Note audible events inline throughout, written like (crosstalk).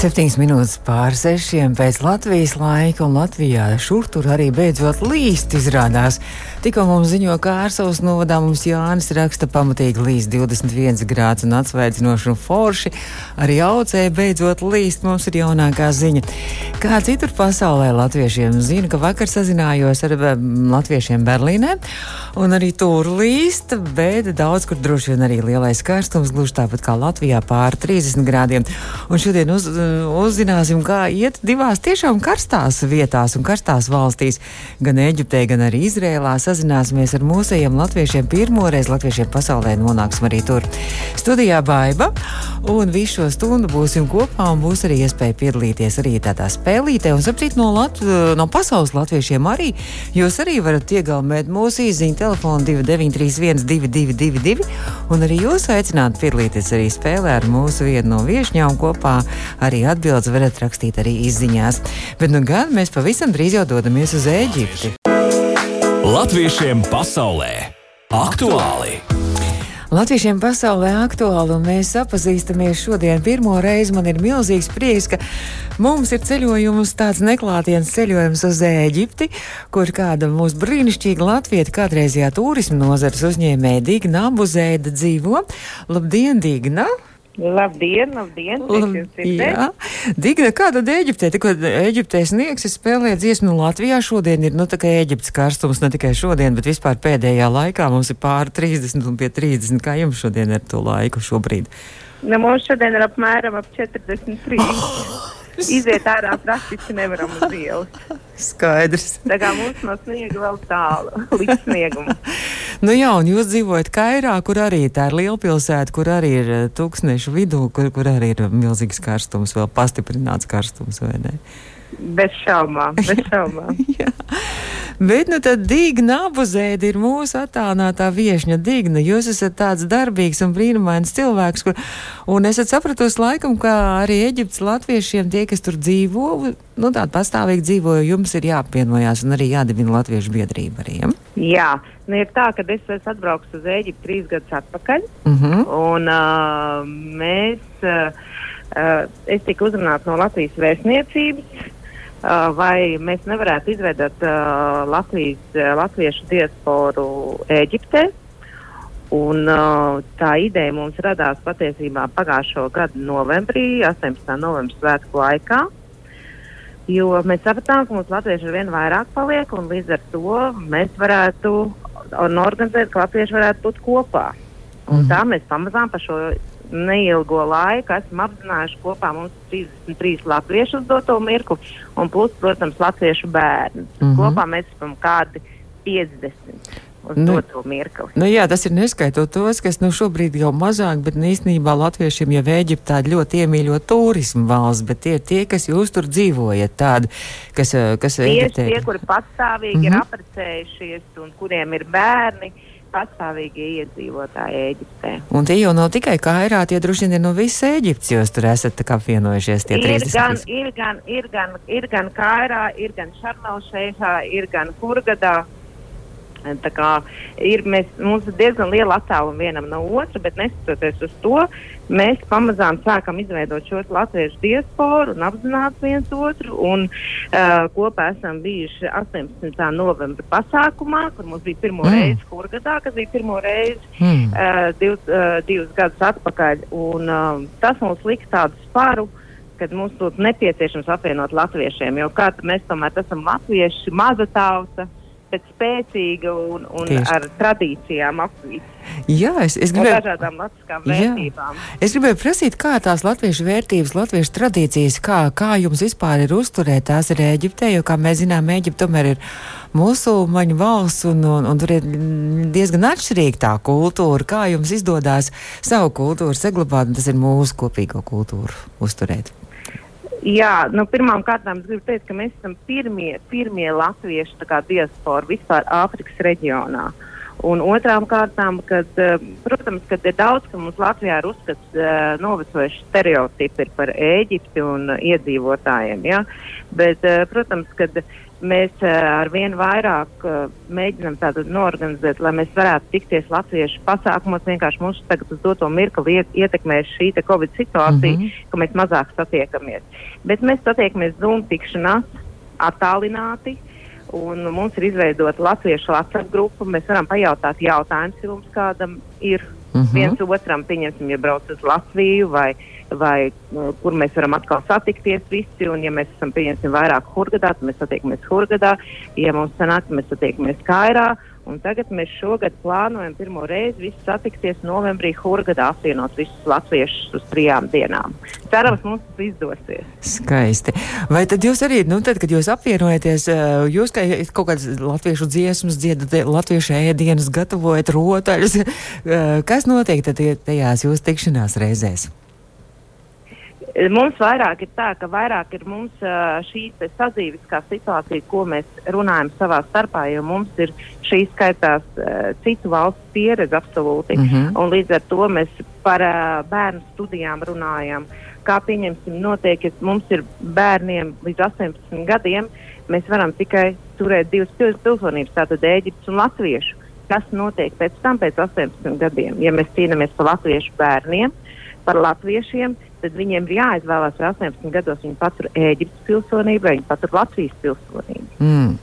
Septiņas minūtes pār sešiem pēc Latvijas laika, un Latvijā šur tur arī beidzot līst izrādās. Tikko mums ziņo, ka ārsavas novadā mums Jānis raksta pamatīgi līst 21 grāds un atsvaidzinoši un forši. Arī audzē beidzot līst mums ir jaunākā ziņa. Kā citur pasaulē latviešiem zina, ka vakar sazinājos ar latviešiem Berlīnē, un arī tur līst, bet daudz kur droši vien arī lielais karstums, gluži tāpat kā Latvijā pāri 30 grādiem. Un šodien uz, uzzināsim, kā iet divās tiešām karstās vietās un karstās valstīs, gan Eģiptē, gan arī Izrēlā. Sazināsimies ar mūsējiem latviešiem. Pirmoreiz latviešiem pasaulē nonāksim arī tur. Studijā Baiba, un visu šo stundu būsim kopā, un būs arī iespēja piedalīties arī tādā spēlītē. Un saprīt, no, Lat no pasaules latviešiem arī jūs arī varat iegaumēt mūsu īziņu telefonu 2931 222, un arī jūs aicināt piedalīties arī spēlē ar mūsu vienu no viešņām kopā arī arī atbildes varat rakstīt arī izziņās. Bet nu gan mēs pavisam drīz jau dodamies uz Ēģipti. Latviešiem pasaulē aktuāli! Latviešiem pasaulē aktuāli, un mēs pazīstamies šodien. Pirmo reizi man ir milzīgs prieks, ka mums ir ceļojums, tāds neklātienes ceļojums uz Ēģipti, kur kāda mūsu brīnišķīga latvieta, kādreizējā turisma nozares uzņēmēja Digna Abuzēda dzīvo. Labdien, Digna! Labdien, labdien! Lab, jā, Digna, kāda Eģiptē? Tikko Eģiptē sniegs, es spēlēju dziesmu, nu Latvijā šodien ir, nu tā kā Eģiptes karstums, ne tikai šodien, bet vispār pēdējā laikā mums ir pāri 30 un pie 30. Kā jums šodien ir to laiku šobrīd? Nu, mums šodien ir apmēram ap 43. Oh! (laughs) Iziet ārā praktiski nevaram uz ielas. Skaidrs. Tā kā mums no sniega vēl tālu (laughs) līdz sniegumam. (laughs) nu jā, un jūs dzīvojat Kairā, kur arī tā ir lielpilsēta, kur arī ir eh, tūkstnešu vidū, kur, kur arī ir milzīgs karstums, vēl pastiprināts karstums, vai ne? Bez šaubām, bez šaubām. Bet nu tad Digna Abuzēda ir mūsu attālinātā viešņa. Digna, jūs esat tāds darbīgs un brīnumains cilvēks, kur, un esat sapratusi laikam, ka arī Eģiptes latviešiem tie, kas tur dzīvo, nu tādi pastāvīgi dzīvo, jums ir jāapvienojās un arī jādibina latviešu biedrība arī. Ja? Jā, nu ir tā, ka es esmu atbraucis uz Eģiptu trīs gadus atpakaļ, uh mhm. -huh. un uh, mēs, uh, uh, es tiku uzrunāts no Latvijas vēstniecības vai mēs nevarētu izveidot uh, Latvijas, uh, latviešu diasporu Eģiptē. Un, uh, tā ideja mums radās patiesībā pagājušo gadu novembrī, 18. novembra svētku laikā. Jo mēs sapratām, ka mums latvieši ar vien vairāk paliek, un līdz ar to mēs varētu organizēt, ka latvieši varētu būt kopā. Un mm -hmm. tā mēs pamazām pa šo neilgo laiku esam apzinājuši kopā mums 33 latviešu uz doto mirkli un plus, protams, latviešu bērnu. Mm -hmm. Kopā mēs esam kādi 50. Nu, nu, jā, tas ir neskaitot tos, kas nu, šobrīd jau mazāk, bet nu, īstenībā latviešiem jau Eģiptē ļoti iemīļo turismu valsts, bet tie ir tie, kas jūs tur dzīvojat, tādi, kas, kas Tieši Eģiptē... tie, kuri pastāvīgi mm -hmm. ir mhm. aprecējušies un kuriem ir bērni. Uh, pastāvīgie iedzīvotāji Eģiptē. Un tie jau nav tikai Kairā, tie droši vien ir no visas Eģiptes, jūs tur esat apvienojušies. Ir 30. gan, ir, gan, ir, gan, ir gan Kairā, ir gan Šarmelšeihā, ir gan Hurgadā. Kā, ir, mēs, mums ir diezgan liela attāluma vienam no otra, bet neskatoties uz to, mēs pamazām sākam izveidot šo latviešu diasporu un apzināt viens otru. Un, uh, kopā esam bijuši 18. novembra pasākumā, kur mums bija pirmo mm. reizi Kurgadā, kas bija pirmo reizi mm. uh, div, uh, divus gadus atpakaļ. Un, uh, tas mums lika tādu sparu kad mums būtu nepieciešams apvienot latviešiem, jo kā mēs tomēr esam latvieši, maza tauta, bet spēcīga un, un Tieši. ar tradīcijām apvīta. Jā, es, es gribēju dažādām latviskām vērtībām. Jā. Es gribēju prasīt, kā tās latviešu vērtības, latviešu tradīcijas, kā, kā jums vispār ir uzturēt tās ir Eģiptē, jo, kā mēs zinām, Eģipte tomēr ir musulmaņu valsts un, un, un tur ir diezgan atšķirīga tā kultūra. Kā jums izdodas savu kultūru saglabāt, un tas ir mūsu kopīgo kultūru uzturēt? Jā, nu, pirmām kārtām es gribu teikt, ka mēs esam pirmie, pirmie latviešu diaspora vispār Āfrikas reģionā. Un otrām kārtām, kad, eh, protams, kad ir daudz, ka mums Latvijā ir uzskats uh, novecojuši stereotipi par Ēģipti un iedzīvotājiem. Ja? Bet, protams, kad mēs uh, ar vien vairāk uh, mēģinām tādu norganizēt, lai mēs varētu tikties latviešu pasākumos. Vienkārši mums tagad uz doto mirkli iet, ietekmē šī Covid situācija, mm -hmm. ka mēs mazāk satiekamies. Bet mēs satiekamies Zoom tikšanās attālināti. Un mums ir izveidota latviešu WhatsApp grupa. Mēs varam pajautāt jautājumus, ja mums kādam ir mm -hmm. viens otram, pieņemsim, ja brauc uz Latviju vai vai nu, kur mēs varam atkal satikties visi. Un, ja mēs esam pieņemsim vairāk Hurgadā, tad mēs satiekamies Hurgadā. Ja mums sanāk, mēs satiekamies Kairā. Un tagad mēs šogad plānojam pirmo reizi visus satikties novembrī Hurgadā, apvienot visus latviešus uz trijām dienām. Cerams, mums tas izdosies. Skaisti. Vai tad jūs arī, nu, tad, kad jūs apvienojaties, eh, jūs kā kaut kādas latviešu dziesmas dziedat, latviešu ēdienas gatavojat rotaļus, (laughs) eh, kas notiek tad tajās jūsu tikšanās reizēs? Mums vairāk ir tā, ka vairāk ir mums šī sadzīviskā situācija, ko mēs runājam savā starpā, jo mums ir šī skaitās citu valstu pieredze absolūti. Mm -hmm. Un līdz ar to mēs par bērnu studijām runājam. Kā pieņemsim, notiek, ja mums ir bērniem līdz 18 gadiem, mēs varam tikai turēt divas pilsonības, tātad Ēģiptes un Latviešu. Kas notiek pēc tam, pēc 18 gadiem, ja mēs cīnāmies par latviešu bērniem, par latviešiem? tad viņiem ir jāizvēlās, vai 18 gados viņi patur Ēģiptes pilsonību vai viņi patur Latvijas pilsonību. Mm.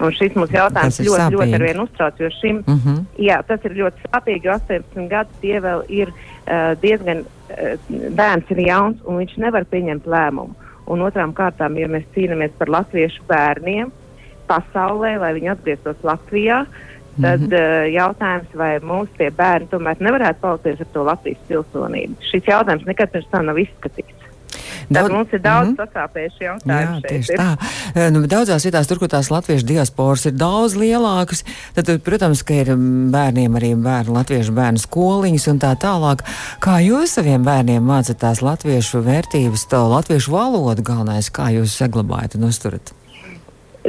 Un šis mums jautājums ļoti, sāpīgi. ļoti ar vienu uztrauc, jo šim, mm -hmm. jā, tas ir ļoti sāpīgi, jo 18 gadus tie vēl ir uh, diezgan, uh, bērns ir jauns un viņš nevar pieņemt lēmumu. Un otrām kārtām, ja mēs cīnāmies par latviešu bērniem pasaulē, lai viņi atgrieztos Latvijā, uh, tad mm -hmm. uh, jautājums, vai mūsu tie bērni tomēr nevarētu palikties ar to Latvijas pilsonību. Šis jautājums nekad pirms tam nav izskatīts. Tad daudz, mums ir daudz mm -hmm. sasāpējuši jautājumi. Jā, tieši tā. Eh, nu, daudzās vietās, tur, kur tās latviešu diasporas ir daudz lielākas, tad, tad, protams, ka ir bērniem arī bērnu, latviešu bērnu skoliņas un tā tālāk. Kā jūs saviem bērniem mācāt tās latviešu vērtības, to latviešu valodu galvenais, kā jūs saglabājat un uzturat?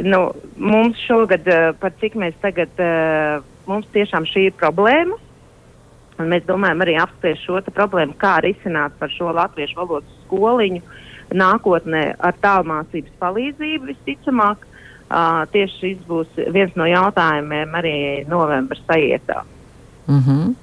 Nu, mums šogad, uh, par cik mēs tagad, uh, mums tiešām šī ir problēma. Un mēs domājam arī apspriest šo problēmu, kā risināt par šo latviešu valodas skoliņu nākotnē ar tālmācības palīdzību visticamāk. Uh, tieši šis būs viens no jautājumiem arī novembra sajietā. Mm -hmm.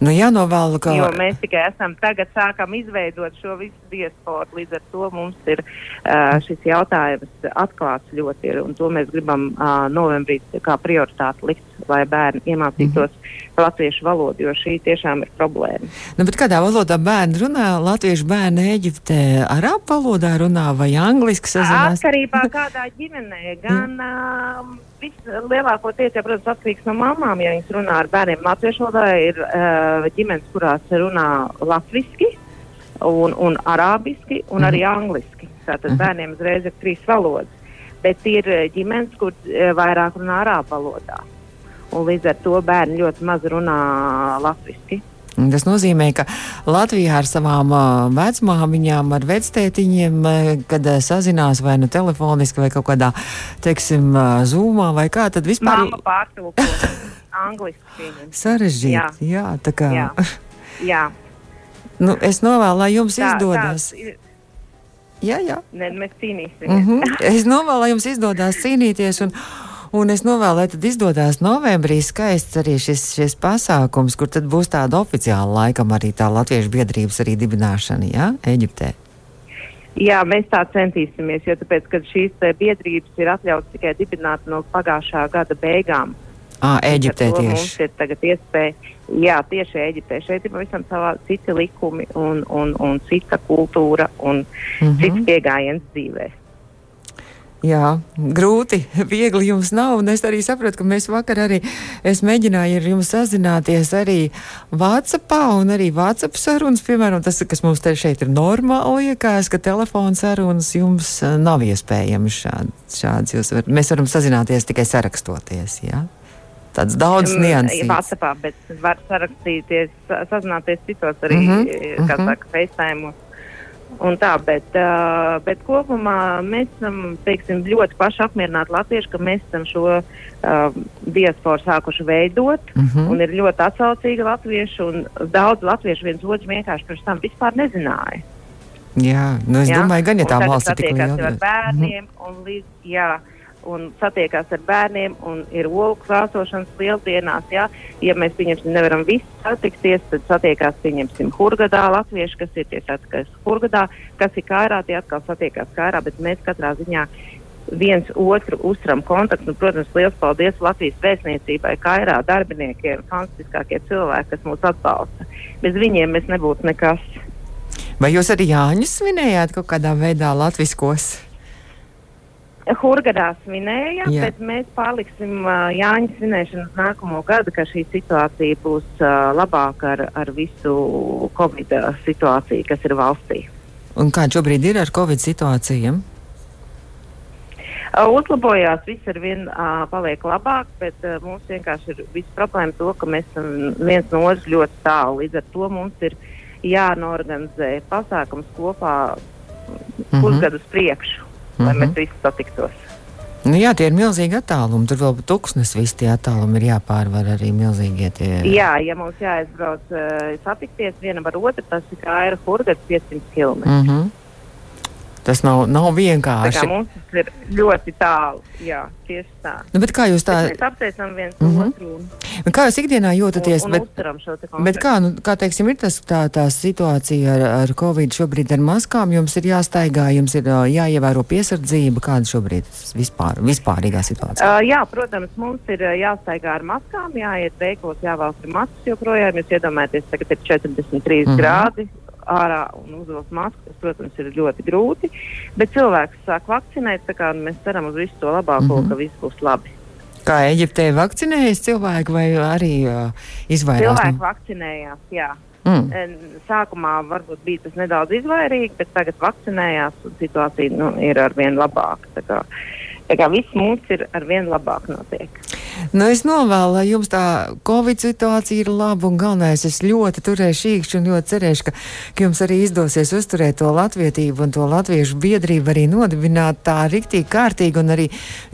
Nu, jānovēl, ka... Jo mēs tikai esam tagad sākam izveidot šo visu diasporu, līdz ar to mums ir uh, šis jautājums atklāts ļoti, ir, un to mēs gribam uh, novembrī kā prioritāti likt, lai bērni iemācītos mm -hmm. latviešu valodu, jo šī tiešām ir problēma. Nu, kādā valodā bērni runā? Latviešu bērni Eģiptē arābu valodā runā vai angliski sazinās? Atkarībā kādā ģimenē, (laughs) gan... Uh, lielākoties, ja, protams, atkarīgs no mamām, ja viņas runā ar bērniem latviešu valodā, ir uh, ģimenes, kurās runā latviski un, un arābiski un mm. arī angliski. Tātad mm. bērniem uzreiz ir trīs valodas. Bet ir ģimenes, kur uh, vairāk runā arābu valodā. Un līdz ar to bērni ļoti maz runā latviski. Tas nozīmē, ka Latvijā ar savām uh, vecmāmiņām, ar vectētiņiem, kad sazinās vai nu telefoniski, vai kaut kādā, teiksim, zūmā vai kā, tad vispār. Māma pārtulko (laughs) angliski. Sarežģīti, jā. jā, tā kā. Jā. (laughs) jā. Nu, es novēlu, lai jums tā, izdodas. Tā, jā, jā. Ne, mēs cīnīsimies. Mm -hmm. (laughs) Es novēlu, lai jums izdodas cīnīties. Un, Un es novēlu, lai tad izdodas novembrī skaists arī šis, šis pasākums, kur tad būs tāda oficiāla laikam arī tā latviešu biedrības arī dibināšana, jā, Eģiptē. Jā, mēs tā centīsimies, jo tāpēc, ka šīs biedrības ir atļauts tikai dibināt no pagājušā gada beigām. À, Eģiptē tieši. Mums ir tagad iespēja, jā, tieši Eģiptē. Šeit ir pavisam savā citi likumi un, un, un cita kultūra un mm -hmm. cits pieejams dzīvēm. Jā, grūti, (laughs) viegli jums nav. Un es arī saprotu, ka mēs vakar arī mēģinājām ar jums sazināties arī Vācijā, un arī Vācijā sarunas, piemēram, tas, kas mums te šeit ir normāli, liekas, ka telefona sarunas jums eh, nav iespējams šād, šāds. Jūs var, mēs varam sazināties tikai sarakstoties. Jā? Tāds daudz nianses. Vācijā, bet var sarakstīties, sazināties citos arī, mm -hmm, kā saka, FaceTime un tā, bet, uh, bet kopumā mēs esam teiksim, ļoti paši apmierināti latvieši, ka mēs esam šo uh, diasporu sākuši veidot. Mm -hmm. Un ir ļoti atsaucīgi latvieši, un daudz latviešu viens otru vienkārši pirms tam vispār nezināja. Jā, nu es jā? domāju, gan ja tā valsts ir tik liela. ar bērniem, mm -hmm. un līdz, jā, un satiekās ar bērniem, un ir olu krāsošanas lieldienās. Ja, ja mēs nevaram visi satikties, tad satiekās, Hurgadā latvieši, kas ir tie satiekās Hurgadā, kas ir kairā, tie atkal satiekās kairā, bet mēs katrā ziņā viens otru uzturam kontaktu. Un, protams, liels paldies Latvijas vēstniecībai, kairā darbiniekiem, fantastiskākie cilvēki, kas mūs atbalsta. Bez viņiem mēs nebūtu nekas. Vai jūs arī Jāņus svinējāt kaut kādā veidā latviskos? Hurgadā svinēja, Jā. bet mēs paliksim uh, Jāņa svinēšanu uz nākamo gadu, ka šī situācija būs uh, labāka ar, ar visu Covid situāciju, kas ir valstī. Un kā šobrīd ir ar Covid situāciju? Uh, uzlabojās, viss ar vienu uh, paliek labāk, bet uh, mums vienkārši ir viss problēma to, ka mēs esam viens no otras ļoti tālu. Līdz ar to mums ir jānorganizē pasākums kopā mm -hmm. pusgadus priekšu, mm -hmm. lai mēs mhm. visi satiktos. Nu jā, tie ir milzīgi attālumi. Tur vēl tūkstnes visi tie attālumi ir jāpārvar arī milzīgie. Tie... Jā, ja mums jāaizbrauc uh, satikties vienam ar otru, tas ir kā ir Hurgats 500 km. Mm -hmm. Tas nav, nav vienkārši. Mums tas ir ļoti tālu. Jā, tieši tā. Nu, kā jūs tā mēs apsveicam viens mm -hmm. otru? Un, kā jūs ikdienā jūtaties? Un, un bet, bet kā, nu, kā teiksim, ir tas, tā, tā situācija ar, ar Covid šobrīd ar maskām? Jums ir jāstaigā, jums ir jāievēro piesardzība. Kāda šobrīd ir vispār, vispārīgā situācija? Uh, jā, protams, mums ir jāstaigā ar maskām, jāiet veiklos, jāvalk ar maskas joprojām. Jūs iedomājaties, tagad ir 43 mm -hmm. grādi ārā un uzvilkt masku, tas, protams, ir ļoti grūti. Bet cilvēks sāk vakcinēt, tā kā mēs ceram uz visu to labāko, mm -hmm. ka viss būs labi. Kā Eģiptē vakcinējas cilvēki vai arī uh, izvairās? Cilvēki no... vakcinējās, jā. Mm. Sākumā varbūt bija tas nedaudz izvairīgi, bet tagad vakcinējās un situācija nu, ir arvien labāka. Tā kā, viss mums ir arvien labāk notiek. Nu, es novēlu, lai jums tā Covid situācija ir laba un galvenais. Es ļoti turēšu īkšķi un ļoti cerēšu, ka, ka jums arī izdosies uzturēt to latvietību un to latviešu biedrību arī nodibināt tā riktīgi kārtīgi un arī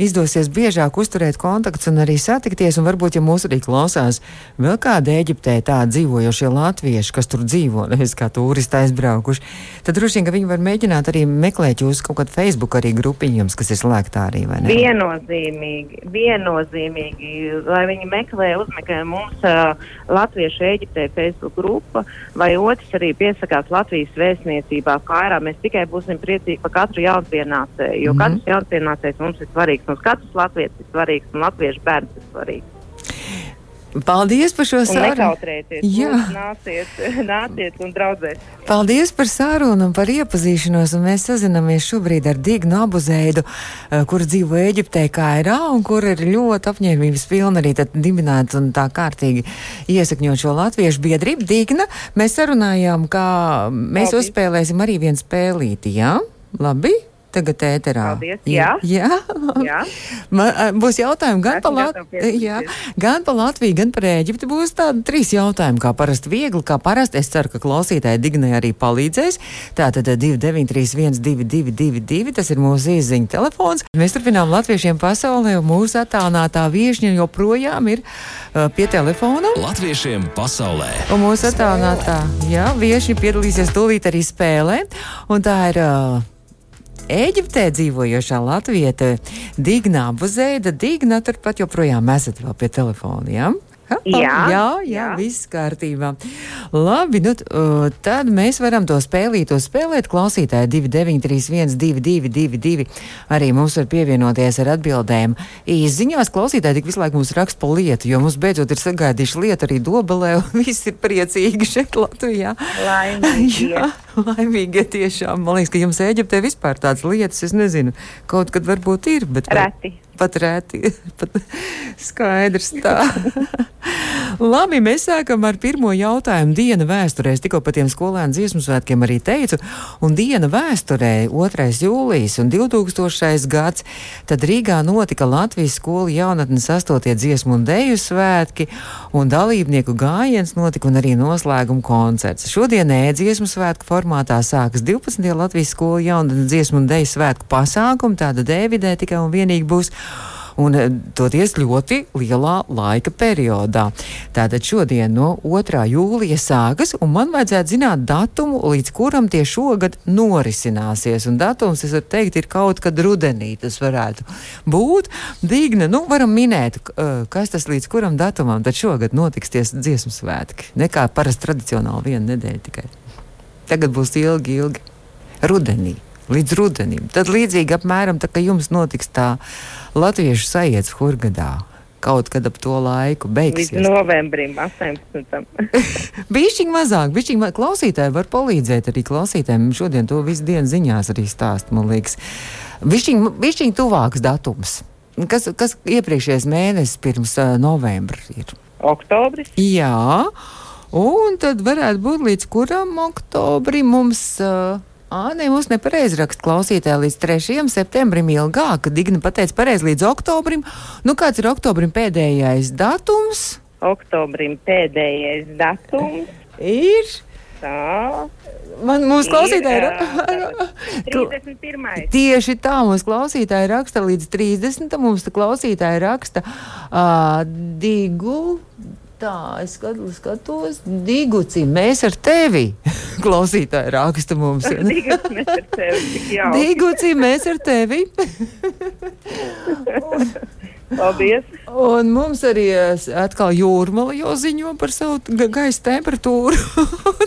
izdosies biežāk uzturēt kontaktus un arī satikties. Un varbūt, ja mūs arī klausās vēl kāda Eģiptē tā dzīvojošie latvieši, kas tur dzīvo, (laughs) nevis kā turisti aizbraukuši, tad droši vien, ka viņi var mēģināt arī meklēt jūs kaut kādu Facebook arī grupiņums, kas ir slēgtā arī, vai ne? Viennozīmīgi, viennozīmīgi lai viņi meklē, uzmeklē mums uh, Latviešu Eģiptē Facebook grupa, vai otrs arī piesakās Latvijas vēstniecībā Kairā. Mēs tikai būsim priecīgi par katru jaunpienācēju, jo mm -hmm. katrs jaunpienācējs mums ir svarīgs, mums katrs latvietis ir svarīgs un latviešu bērns ir svarīgs. Paldies par šo sarunu. Nekautrēties, Jā, nāciet, (laughs) nāciet un draudzēs. Paldies par sarunu un par iepazīšanos. Un mēs sazināmies šobrīd ar Dignu Abuzeidu, eh, kur dzīvo Eģiptē, kā ir A, un kur ir ļoti apņēmības pilna arī dibināt un tā kārtīgi iesakņot šo latviešu biedrību. Digna, mēs sarunājām, kā mēs Paldies. uzspēlēsim arī vienu spēlīti, jā? Labi? Tagad ēterā. Paldies, jā. Jā, jā. (laughs) Man, būs jautājumi gan par, Lat jā, gan par Latviju, gan par Ēģipti. Būs tādi trīs jautājumi, kā parasti viegli, kā parasti. Es ceru, ka klausītāji Dignai arī palīdzēs. Tātad 2931 222, tas ir mūsu īziņa telefons. Mēs turpinām latviešiem pasaulē, un mūsu attālinātā viešņa joprojām ir uh, pie telefona. Latviešiem pasaulē. Un mūsu attālinātā, jā, viešņa piedalīsies tūlīt arī spēlē. Un tā ir. Uh, Eģiptē dzīvojošā latvieta Digna Buzeida. Digna turpat joprojām esat vēl pie telefona. Ja? Ha, jā, jā, jā, viss kārtībā. Labi, nu, tad mēs varam to spēlīt, to spēlēt. Klausītāji 2931, 222, arī mums var pievienoties ar atbildēm. Īziņās klausītāji tik visu laiku mums raksta pa lietu, jo mums beidzot ir sagaidījuši lietu arī Dobelē, un (laughs) viss ir priecīgi šeit Latvijā. Laimīgi. jā, laimīgi tiešām. Man liekas, ka jums Eģiptē vispār tādas lietas, es nezinu, kaut kad varbūt ir, bet. Reti pat rēti, (laughs) pat skaidrs tā. (laughs) Labi, mēs sākam ar pirmo jautājumu. Diena vēsturē. Es tikko par tiem skolēnu dziesmu svētkiem arī teicu. Un diena vēsturē, 2. jūlijas un 2000. gads, tad Rīgā notika Latvijas skola jaunatnes 8. dziesmu un deju svētki, un dalībnieku gājiens notika un arī noslēguma koncerts. Šodien ēdziesmu svētku formātā sākas 12. Latvijas skola jaunatnes dziesmu un deju svētku pasākumu, tāda Dēvidē tikai un vienīgi būs un eh, toties ļoti lielā laika periodā. Tātad šodien no 2. jūlija sākas, un man vajadzētu zināt datumu, līdz kuram tie šogad norisināsies. Un datums, es varu teikt, ir kaut kad rudenī tas varētu būt. Dīgne, nu, varam minēt, eh, kas tas līdz kuram datumam tad šogad notiks tie dziesmu svētki. Nekā parasti tradicionāli viena nedēļa tikai. Tagad būs ilgi, ilgi rudenī līdz rudenim. Tad līdzīgi apmēram tā, ka jums notiks tā latviešu sajēdz Hurgadā. Kaut kad ap to laiku beigsies. Līdz novembrim, 18. (laughs) bišķiņ mazāk, bišķiņ mazāk. Klausītāji var palīdzēt arī klausītājiem. Šodien to visu dienu ziņās arī stāst, man liekas. Bišķiņ, bišķiņ tuvāks datums. Kas, kas iepriekšējais mēnesis pirms uh, novembra ir? Oktobris. Jā, un tad varētu būt līdz kuram oktobrim mums. Uh, Ā, nē, mums nepareizi raksta klausītāji līdz 3. septembrim ilgāk. Digna pateica pareizi līdz oktobrim. Nu, kāds ir oktobrim pēdējais datums? Oktobrim pēdējais datums ir. Tā. Man mūsu klausītāji (laughs) ir. 31. Tieši tā, mūsu klausītāji raksta līdz 30. Mums tā klausītāji raksta uh, digu. Tā, es skatos, Diguci, mēs ar tevi. (laughs) Klausītāji raksta mums. Diguci, mēs ar tevi. Diguci, mēs ar tevi. (laughs) Paldies! Un mums arī atkal jūrmala jau ziņo par savu gaisa temperatūru.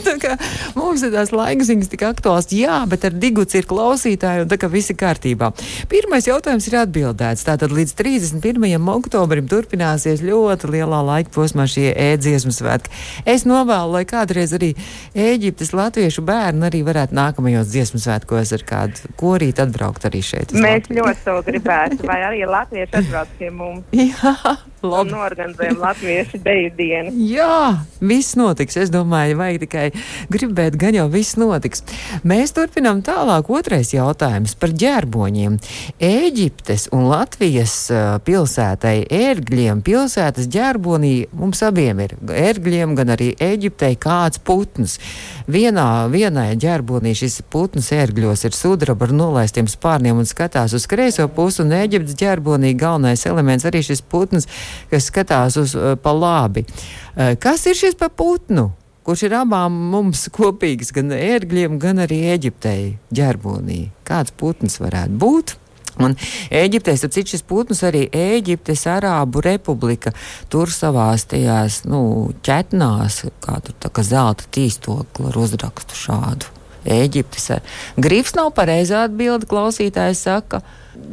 (laughs) mums ir tās laika ziņas tik aktuāls. Jā, bet ar diguci ir klausītāji un tā kā viss ir kārtībā. Pirmais jautājums ir atbildēts. Tātad līdz 31. oktobrim turpināsies ļoti lielā laika posmā šie ēdziesmu svētki. Es novēlu, lai kādreiz arī Ēģiptes latviešu bērni arī varētu nākamajos dziesmu svētkos ar kādu korīti atbraukt arī šeit. Mēs Latviju. ļoti to gribētu, vai arī latvieši atbrauc pie mums. Jā. Labi. Norganizējam Latviešu deju dienu. (laughs) Jā, viss notiks. Es domāju, vajag tikai gribēt, gan jau viss notiks. Mēs turpinām tālāk. Otrais jautājums par ģērboņiem. Ēģiptes un Latvijas pilsētai ērgļiem pilsētas ģērbonī mums abiem ir. Ērgļiem, gan arī Ēģiptei kāds putns. Vienā, vienai ģērbonī šis putns ērgļos ir sudraba ar nolaistiem spārniem un skatās uz kreiso pusi, un Ēģiptes ģērbonī galvenais elements arī šis putns kas skatās uz uh, pa labi. Uh, kas ir šis pa putnu? Kurš ir abām mums kopīgs, gan ērgļiem, gan arī Eģiptei ģerbonī? Kāds putns varētu būt? Un Eģiptē, ap cik šis putns arī Eģiptes Arābu republika tur savās tajās, nu, ķetnās, kā tur tā kā zelta tīstokli ar uzrakstu šādu. Eģiptes. Grifs nav pareizā atbilde, klausītājs saka.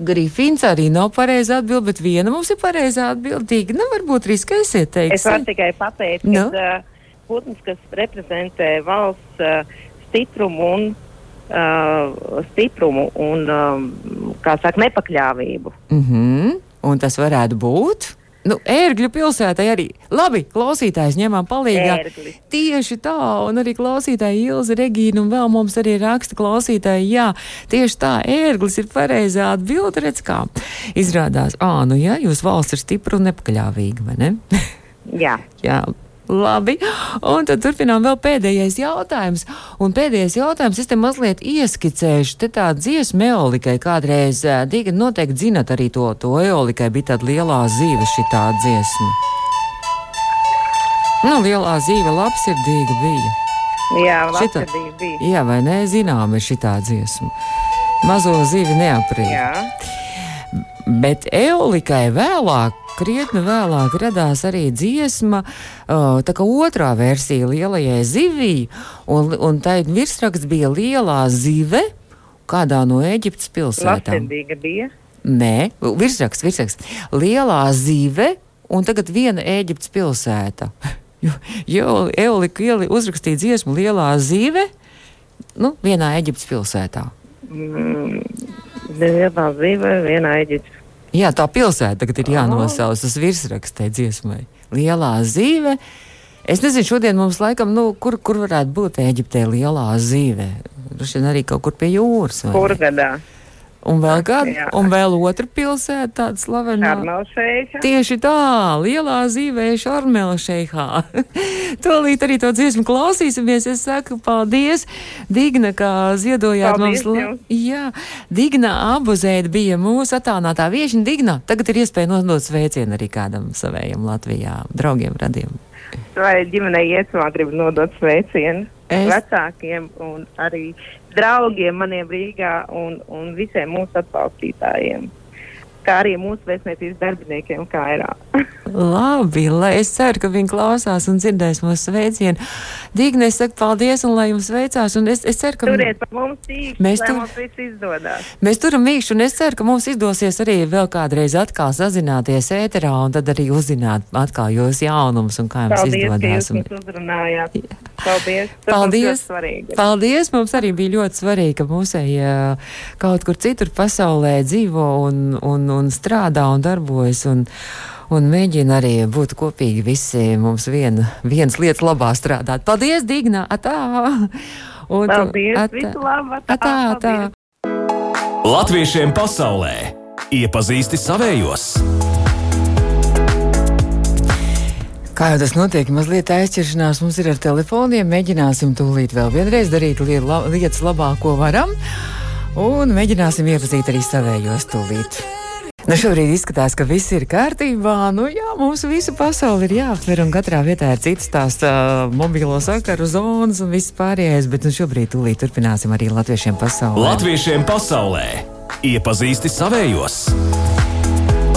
Grifins arī nav pareizā atbilde, bet viena mums ir pareizā atbildīga. Nu, varbūt riskēsiet teikt. Es varu tikai pateikt, no? Nu? ka uh, putns, kas reprezentē valsts uh, stiprumu un, uh, stiprumu un um, kā saka, nepakļāvību. Mm -hmm. Un tas varētu būt? Nu, ērgļu pilsētai arī. Labi, klausītājs ņemam palīdzību. Ērgli. Tieši tā, un arī klausītāji Ilza Regīna, un vēl mums arī raksta klausītāji, jā, tieši tā, ērglis ir pareizā atbilde, redz kā. Izrādās, ā, nu jā, jūs valsts ir stipra un nepakļāvīga, vai ne? Jā. (laughs) jā. Labi, un tad turpinām vēl pēdējais jautājums. Un pēdējais jautājums, es te mazliet ieskicēšu, te tā dziesma eolikai kādreiz, Dīga, noteikti zinat arī to, to eolikai bija tāda lielā zīve šī tā dziesma. Nu, lielā zīve labsirdīga bija. Jā, labsirdīga bija. Jā, vai ne, zinām ir šī tā dziesma. Mazo zīvi neaprīt. Jā. Bet eolikai vēlāk krietni vēlāk radās arī dziesma, uh, tā kā otrā versija lielajai zivī, un, un tā virsraksts bija lielā zive kādā no Eģiptes pilsētām. Nē, virsraksts, virsraksts. Lielā zive un tagad viena Eģiptes pilsēta. (laughs) Jo, jo Eolika ieli uzrakstīja dziesmu Lielā zīve, nu, vienā Eģiptes pilsētā. Mm, lielā zīve, vienā Eģiptes Jā, tā pilsēta tagad ir jānosauc uz virsrakstē dziesmai. Lielā zīve. Es nezinu, šodien mums laikam, nu, kur, kur varētu būt Eģiptē lielā zīve. Droši vien arī kaut kur pie jūras. Kurgadā. Un vēl kāda, un vēl otra pilsēta, tāda slavena. Armelšeikā. Tieši tā, lielā zīvēša Armelšeikā. (laughs) Tolīt arī to dziesmu klausīsimies. Es saku paldies, Digna, kā ziedojāt paldies mums. Jums. Jā, Digna Abuzēda bija mūsu attālinātā viešņa. Digna, tagad ir iespēja nodot sveicienu arī kādam savējam Latvijā, draugiem, radiem. Vai ģimenei iesmā gribu nodot sveicienu Es- vecākiem un arī draugiem maniem Rīgā un, un visiem mūsu atbalstītājiem, kā arī mūsu vēstniecības darbiniekiem Kairā. Labi, lai es ceru, ka viņi klausās un dzirdēs mūsu sveicienu. Digna, es saku paldies un lai jums veicās. Un es, es ceru, ka Turiet par mums tīkli, Mēs tur- mums viss izdodas. Mēs turam mīkšu, un es ceru, ka mums izdosies arī vēl kādreiz atkal sazināties ēterā un tad arī uzzināt atkal jūsu jaunumus un kā jums Paldies, ka izdodas. jūs Un... mums uzrunājāt. Paldies. Tas mums Paldies! Paldies! Mums arī bija ļoti svarīgi, ka mūsēji kaut kur citur pasaulē dzīvo un, un, un strādā un darbojas. Un, Un mēģina arī būt kopīgi visi mums viena, vienas lietas labā strādāt. Paldies, Digna! Atā! Un, Paldies! atā. Visu labu! Atā, atā. Paldies. Latviešiem pasaulē iepazīsti savējos. Kā jau tas notiek, mazliet aizķeršanās mums ir ar telefoniem. Mēģināsim tūlīt vēl vienreiz darīt lietas labāk, ko varam. Un mēģināsim iepazīt arī savējos tūlīt. Nu, šobrīd izskatās, ka viss ir kārtībā. Nu, jā, mums visu pasauli ir jāaptver, un katrā vietā ir citas tās uh, mobilo sakaru zonas un viss pārējais. Bet nu, šobrīd tūlīt turpināsim arī latviešiem pasaulē. Latviešiem pasaulē iepazīsti savējos.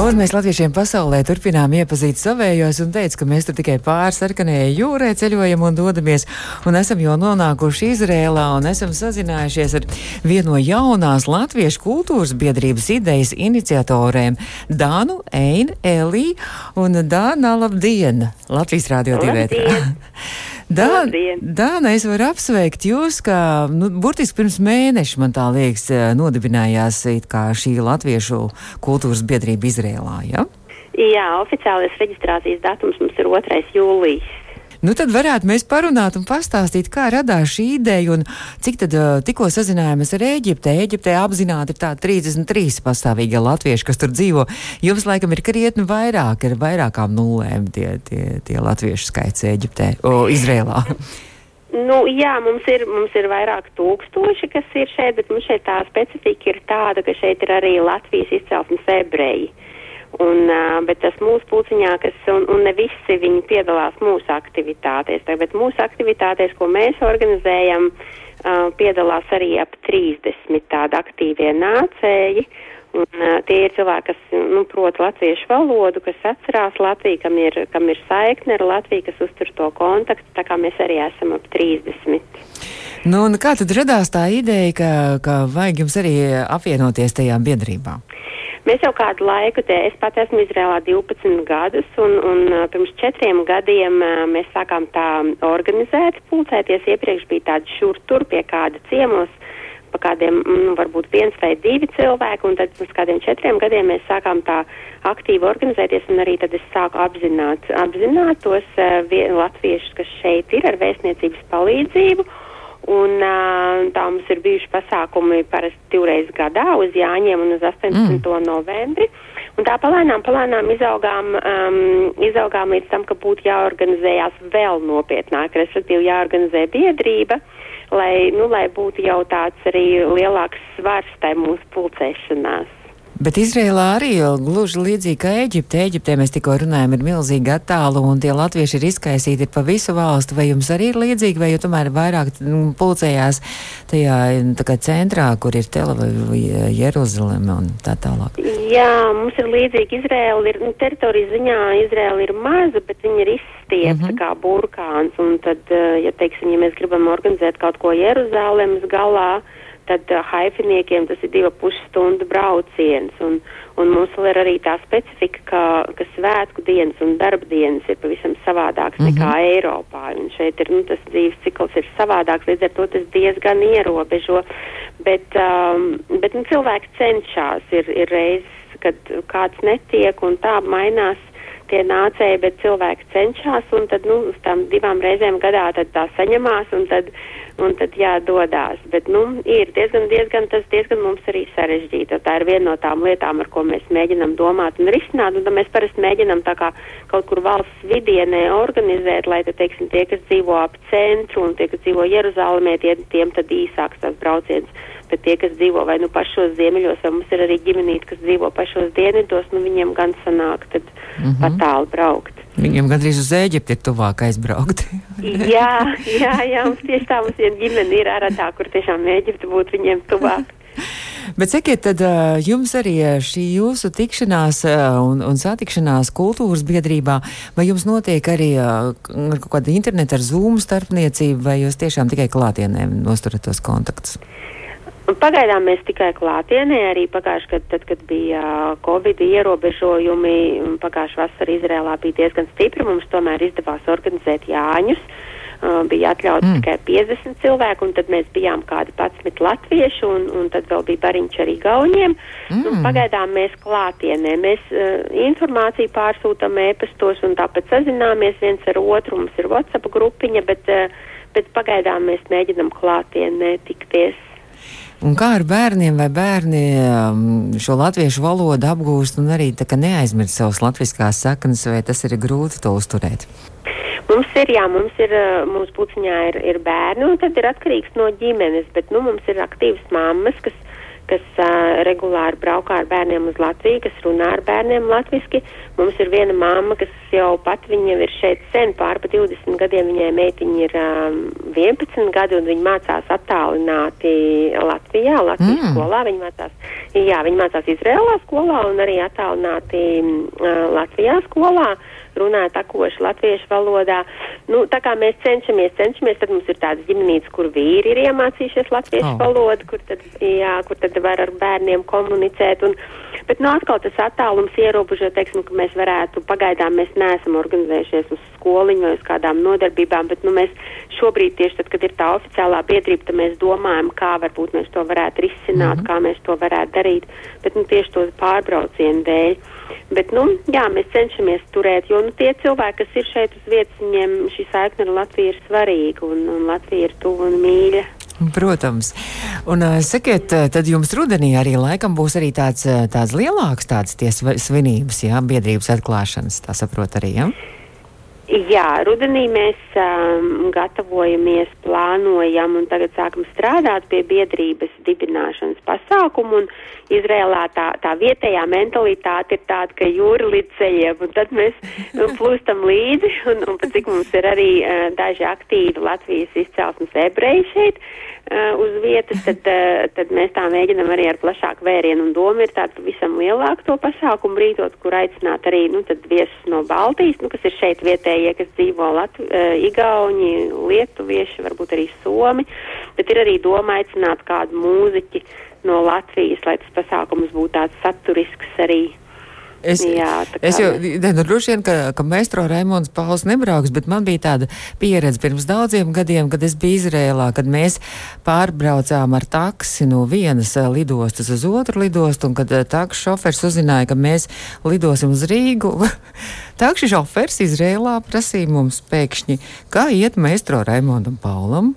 Un mēs latviešiem pasaulē turpinām iepazīt savējos un teicu, ka mēs tur tikai pāri sarkanajai jūrai ceļojam un dodamies. Un esam jau nonākuši Izrēlā un esam sazinājušies ar vienu no jaunās latviešu kultūras biedrības idejas iniciatorēm - Dānu, Einu, Elī un Dāna. Labdien! Latvijas rādio divētrā. (laughs) Labdien. Dāna, es varu apsveikt jūs, ka nu, burtiski pirms mēneša, man tā liekas, eh, nodibinājās šī latviešu kultūras biedrība Izrēlā. Ja? Jā, oficiālais reģistrācijas datums mums ir 2. jūlijas. Nu, tad varētu mēs parunāt un pastāstīt, kā radās šī ideja un cik tad uh, tikko sazinājāmies ar Ēģipte. Ēģiptē apzināti ir tā 33 pastāvīgie latvieši, kas tur dzīvo. Jums laikam ir krietni vairāk, ir vairākām nulēm tie, tie, tie latviešu skaits Ēģiptē, o, Izrēlā. (laughs) Nu, jā, mums ir, mums ir vairāk tūkstoši, kas ir šeit, bet mums šeit tā specifika ir tāda, ka šeit ir arī Latvijas izcelsmes ebreji. Un, uh, bet tas mūsu pulciņā, kas, un, un ne visi viņi piedalās mūsu aktivitātēs, tā, bet mūsu aktivitātēs, ko mēs organizējam, uh, piedalās arī ap 30 tādi aktīvie nācēji. Un, uh, tie ir cilvēki, kas nu, prot latviešu valodu, kas atcerās Latviju, kam ir, kam ir saikne ar Latviju, kas uztur to kontaktu, tā kā mēs arī esam ap 30. Nu, kā tad radās tā ideja, ka, ka vajag jums arī apvienoties tajā biedrībā? Mēs jau kādu laiku, te, es pat esmu Izrēlā 12 gadus, un, un pirms četriem gadiem mēs sākām tā organizēt, pulcēties. Iepriekš bija tādi šur tur pie kāda ciemos, pa kādiem, nu, varbūt viens vai divi cilvēki, un tad uz kādiem četriem gadiem mēs sākām tā aktīvi organizēties, un arī tad es sāku apzināt, apzināt tos uh, vie- latviešus, kas šeit ir ar vēstniecības palīdzību. Un tā mums ir bijuši pasākumi parasti divreiz gadā uz Jāņiem un uz 18. Mm. novembri. Un tā palēnām, palēnām izaugām, um, izaugām līdz tam, ka būtu jāorganizējās vēl nopietnāk, respektīvi jāorganizē biedrība, lai, nu, lai būtu jau tāds arī lielāks svars tai mūsu pulcēšanās. Bet Izrēlā arī jau gluži līdzīgi kā Eģipte. Eģiptē mēs tikko runājam, ir milzīgi attālu, un tie latvieši ir izkaisīti ir pa visu valstu. Vai jums arī ir līdzīgi, vai jūs tomēr vairāk nu, pulcējās tajā centrā, kur ir Telaviva, Jeruzaleme un tā tālāk? Jā, mums ir līdzīgi Izraela. Ir, nu, teritorijas ziņā Izraela ir maza, bet viņa ir izstiepta mm -hmm. kā burkāns. Un tad, eh, ja, teiksim, ja mēs gribam organizēt kaut ko Jeruzalemes galā, tad uh, haifiniekiem tas ir divu pusstundu brauciens. Un, un mums vēl ir arī tā specifika, ka, ka svētku dienas un darba dienas ir pavisam savādāks mm -hmm. nekā Eiropā. Un šeit ir, nu, tas dzīves cikls ir savādāks, līdz ar to tas diezgan ierobežo. Bet, um, bet nu, cilvēki cenšas, ir, ir reizes, kad kāds netiek un tā mainās tie nācēji, bet cilvēki cenšas, un tad, nu, uz tām divām reizēm gadā tad tā saņemās, un tad, un tad jādodās. Bet, nu, ir diezgan, diezgan, tas diezgan mums arī sarežģīti. Tā ir viena no tām lietām, ar ko mēs mēģinam domāt un risināt, un tad mēs parasti mēģinam tā kā kaut kur valsts vidienē organizēt, lai, tad, teiksim, tie, kas dzīvo ap centru un tie, kas dzīvo Jeruzalemē, tie, tiem tad īsāks tas brauciens bet tie, kas dzīvo vai nu pašos ziemeļos, vai mums ir arī ģimenīti, kas dzīvo pašos dienvidos, nu viņiem gan sanāk tad mm -hmm. pat tālu braukt. Viņiem gandrīz uz Ēģipti ir tuvāk aizbraukt. (laughs) jā, jā, jā, mums tieši tā mums viena ģimene ir ārā tā, kur tiešām Ēģipte būtu viņiem tuvāk. (laughs) Bet sakiet, tad jums arī šī jūsu tikšanās un, un satikšanās kultūras biedrībā, vai jums notiek arī kaut kāda interneta ar Zoom starpniecība, vai jūs tiešām tikai klātienē nosturat tos kontaktus? Pagaidām mēs tikai klātienē, arī pagājušajā gadā, tad, kad bija Covid ierobežojumi, pagājušā vasara Izrēlā bija diezgan stipri, mums tomēr izdevās organizēt Jāņus. Uh, bija atļauts mm. tikai 50 cilvēku, un tad mēs bijām kādi 11 latvieši, un, un tad vēl bija bariņš arī gauniem. Mm. Un pagaidām mēs klātienē, mēs uh, informāciju pārsūtam ēpastos un tāpēc sazināmies viens ar otru, mums ir WhatsApp grupiņa, bet, uh, bet pagaidām mēs mēģinam klātienē tikties. Un kā ar bērniem, vai bērni um, šo latviešu valodu apgūst un arī neaizmirst savas latviskās saknes, vai tas ir grūti to uzturēt? Mums ir, jā, mums ir, uh, mūsu puciņā ir, ir bērni, un tad ir atkarīgs no ģimenes, bet, nu, mums ir aktīvas mammas, kas kas uh, regulāri braukā ar bērniem uz Latviju, kas runā ar bērniem latviski. Mums ir viena mamma, kas jau pat viņa ir šeit sen, pār pa 20 gadiem, viņai meitiņa ir um, 11 gadi, un viņa mācās attālināti Latvijā, Latvijas mm. skolā. Viņa mācās, jā, viņa mācās Izrēlā skolā un arī attālināti uh, Latvijā skolā. Uh, runā takoši latviešu valodā. Nu, tā kā mēs cenšamies, cenšamies, tad mums ir tādas ģimenītes, kur vīri ir iemācījušies latviešu oh. valodu, kur tad, jā, kur tad var ar bērniem komunicēt. Un, bet nu, atkal tas attālums ierobežo, teiksim, ka mēs varētu, pagaidām mēs neesam organizējušies uz skoliņu vai uz kādām nodarbībām, bet nu, mēs šobrīd tieši tad, kad ir tā oficiālā biedrība, tad mēs domājam, kā varbūt mēs to varētu risināt, mm -hmm. kā mēs to varētu darīt, bet nu, tieši to pārbraucienu dēļ. Bet, nu, jā, mēs cenšamies turēt, jo nu, tie cilvēki, kas ir šeit uz vietas, viņiem šī saikne ar Latviju ir svarīga un, un Latvija ir tuva un mīļa. Protams. Un sakiet, tad jums rudenī arī laikam būs arī tāds, tāds lielāks tāds svinības, jā, biedrības atklāšanas, tā saprot arī, jā? Ja? Jā, rudenī mēs um, gatavojamies, plānojam un tagad sākam strādāt pie biedrības dibināšanas pasākumu. Un Izrēlā tā, tā vietējā mentalitāte ir tāda, ka jūra līdz ceļiem, un tad mēs nu, (laughs) plūstam līdzi, un, un pat cik mums ir arī uh, daži aktīvi Latvijas izcelsmes ebreji šeit uz vietas, tad, tad mēs tā mēģinam arī ar plašāku vērienu. Un doma ir tāda pavisam lielāka to pasākumu rītot, kur aicināt arī nu, viesus no Baltijas, nu, kas ir šeit vietējie, kas dzīvo Latvi, Igauņi, Lietuvieši, varbūt arī Somi, bet ir arī doma aicināt kādu mūziķi no Latvijas, lai tas pasākums būtu tāds saturisks arī Es, Jā, es jau, nu, droši vien, ka, ka maestro Raimons Pauls nebrauks, bet man bija tāda pieredze pirms daudziem gadiem, kad es biju Izrēlā, kad mēs pārbraucām ar taksi no vienas eh, lidostas uz otru lidostu, un kad eh, taksi šofers uzzināja, ka mēs lidosim uz Rīgu. (laughs) Taksi šofers Izrēlā prasīja mums pēkšņi, kā iet maestro Raimondam Paulam.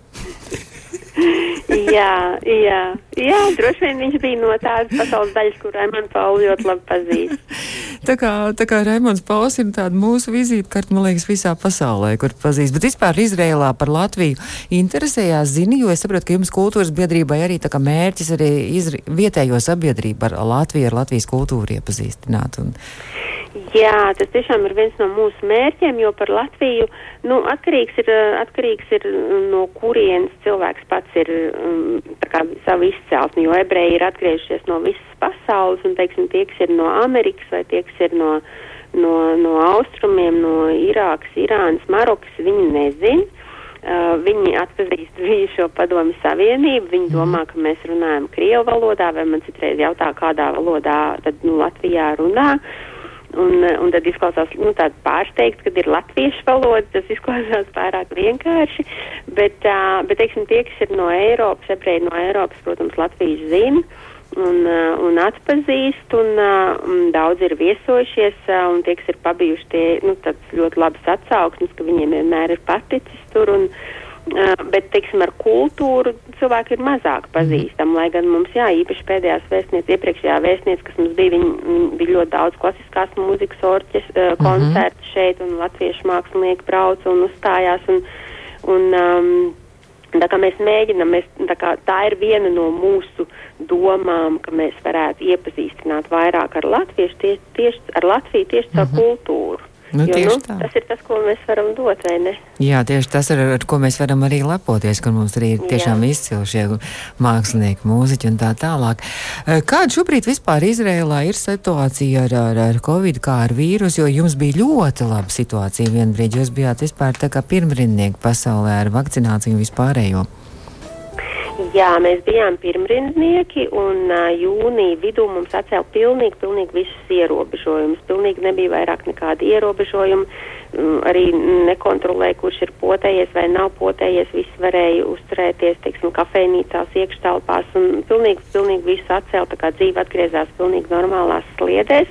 jā, jā, jā, droši vien viņš bija no tādas pasaules daļas, kur Raimons Pauls ļoti labi pazīst. (laughs) tā kā, tā kā Raimons Pauls ir tāda mūsu vizītkarta, man liekas, visā pasaulē, kur pazīst. Bet vispār Izrēlā par Latviju interesējās, zini, jo es saprotu, ka jums kultūras biedrībai arī tā kā mērķis arī izri, vietējo sabiedrību ar Latviju, ar Latvijas kultūru iepazīstināt. Un... Jā, tas tiešām ir viens no mūsu mērķiem, jo par Latviju nu, atkarīgs, ir, atkarīgs ir no kurienes cilvēks pats ir um, kā, savu izcelsmi, jo ebreji ir atgriežušies no visas pasaules, un, teiksim, tie, kas ir no Amerikas vai tie, kas ir no, no, no austrumiem, no Irākas, Irānas, Marokas, viņi nezin. Uh, viņi atpazīst (laughs) bijušo padomi savienību, viņi mhm. domā, ka mēs runājam krievu valodā, vai man citreiz jautā, kādā valodā tad nu, Latvijā runā. Uh, Un, un tad izklausās nu, tāds pārsteigts, kad ir latviešu valoda, tas izklausās pārāk vienkārši. Bet, uh, bet teiksim, tie, kas ir no Eiropas, ebreji no Eiropas, protams, Latvijas zina. Un, uh, un atpazīst, un uh, daudz ir viesojušies, uh, un tie, kas ir pabijuši, tie nu, ļoti labas atsauksmes, ka viņiem vienmēr ir paticis tur. Un, bet, teiksim, ar kultūru cilvēki ir mazāk pazīstami, lai gan mums, jā, īpaši pēdējās vēstnieces, iepriekšējā vēstniece, kas mums bija, viņi, bija ļoti daudz klasiskās mūzikas orķes, -hmm. koncertu šeit, un latviešu mākslinieki brauca un uzstājās. Un, un, um, Tā kā mēs mēģinām, mēs, tā, kā, tā ir viena no mūsu domām, ka mēs varētu iepazīstināt vairāk ar, tie, tieši, ar Latviju tieši caur mm -hmm. kultūru. Nu, jo, nu, tā. tas ir tas, ko mēs varam dot, vai ne? Jā, tieši tas ir, ar ko mēs varam arī lepoties, ka mums arī ir tiešām izcili šie mākslinieki, mūziķi un tā tālāk. Eh, kāda šobrīd vispār Izrēlā ir situācija ar, ar, ar Covid, kā ar vīrusu, jo jums bija ļoti laba situācija vienbrīd, jūs bijāt vispār tā kā pirmrindnieki pasaulē ar vakcināciju vispārējo. Jā, mēs bijām pirmrindnieki, un uh, jūnija vidū mums atcēla pilnīgi, pilnīgi visus ierobežojumus. Pilnīgi nebija vairāk nekādi ierobežojumi. Um, arī nekontrolēja, kurš ir potējies vai nav potējies. Visi varēja uzturēties, teiksim, kafejnīcās, iekštelpās, un pilnīgi, pilnīgi visu atcēla, tā kā dzīve atgriezās pilnīgi normālās sliedēs.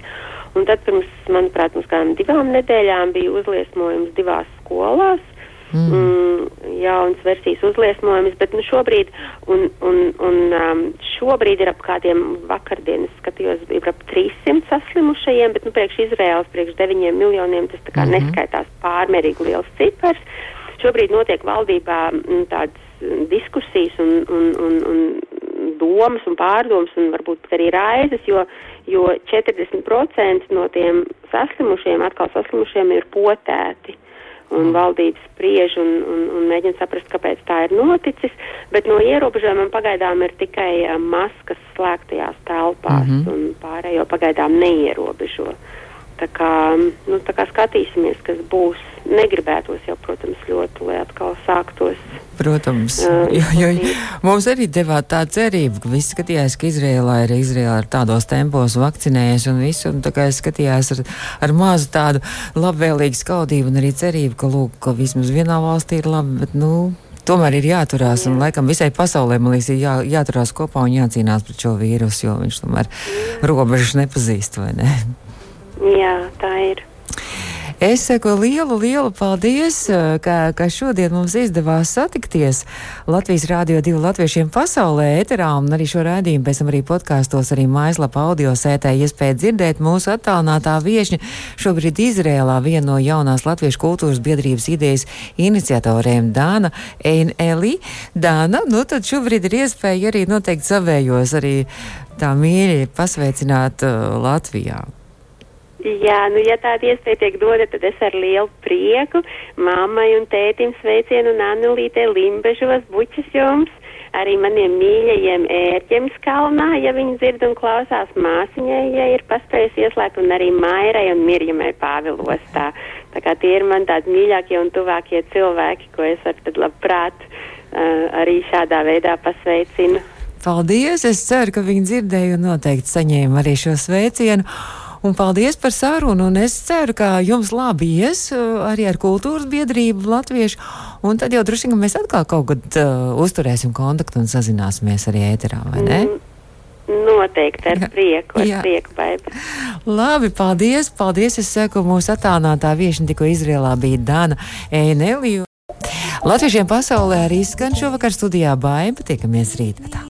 Un tad pirms, manuprāt, mums kādām divām nedēļām bija uzliesmojums divās skolās mm. Mm, jaunas versijas uzliesmojumus, bet nu, šobrīd, un, un, un, um, šobrīd ir ap kādiem vakardienas skatījos, ir ap 300 saslimušajiem, bet nu, priekš Izraels, priekš 9 miljoniem tas tā kā mm -hmm. neskaitās pārmērīgi liels cipars. Šobrīd notiek valdībā m, mm, tādas diskusijas un, un, un, un domas un pārdomas un varbūt arī raizes, jo, jo 40% no tiem saslimušiem, atkal saslimušiem ir potēti un mm. valdības spriež un, un, un mēģina saprast, kāpēc tā ir noticis, bet no ierobežojumiem pagaidām ir tikai uh, maskas slēgtajās telpās mm -hmm. un pārējo pagaidām neierobežo. Tā kā, nu, tā kā skatīsimies, kas būs. Negribētos jau, protams, ļoti, lai atkal sāktos. Protams, uh, jo, jo mums arī devāt tā cerība, ka viss skatījās, ka Izrēlā ir Izrēlā ar tādos tempos vakcinējies un visu, un tā kā es skatījās ar, ar mazu tādu labvēlīgu skaudību un arī cerību, ka, lūk, ka vismaz vienā valstī ir labi, bet, nu, tomēr ir jāturās, Jā. un laikam visai pasaulē, man liekas, ir jā, jāturās kopā un jācīnās pret šo vīrusu, jo viņš tomēr robežas nepazīst, vai ne? Jā, tā ir. Es saku lielu, lielu paldies, eh, ka, ka šodien mums izdevās satikties Latvijas Rādio 2 latviešiem pasaulē ēterā un arī šo raidījumu pēc tam arī podkāstos, arī mājaslapā audio sētē iespēja dzirdēt mūsu attālinātā viešņa šobrīd Izrēlā viena no jaunās latviešu kultūras biedrības idejas iniciatoriem Dāna Eineli. Dāna, nu tad šobrīd ir iespēja arī noteikti savējos arī tā mīļi pasveicināt uh, Latvijā. Jā, nu, ja tāda iespēja tiek dota, tad es ar lielu prieku mammai un tētim sveicienu un Annulītē Limbežos bučas jums, arī maniem mīļajiem ērķiem skalnā, ja viņi dzird un klausās māsiņai, ja ir paspējusi ieslēgt, un arī Mairai un Mirjamai Pāvilostā. Tā kā tie ir man tādi mīļākie un tuvākie cilvēki, ko es ar tad labprāt uh, arī šādā veidā pasveicinu. Paldies! Es ceru, ka viņi dzirdēja un noteikti saņēma arī šo sveicienu. Un paldies par sarunu. Un es ceru, ka jums labi ies uh, arī ar kultūras biedrību latviešu. Un tad jau droši vien mēs atkal kaut kad uh, uzturēsim kontaktu un sazināsimies arī ēterā, vai ne? Mm. Noteikti ar prieku, ar Jā. prieku, baiba. Labi, paldies, paldies. Es saku, mūsu attālinātā viešņa tikko Izrēlā bija Dana Ēneliju. Latviešiem pasaulē arī skan šovakar studijā baiba. Tiekamies rīt. Tā.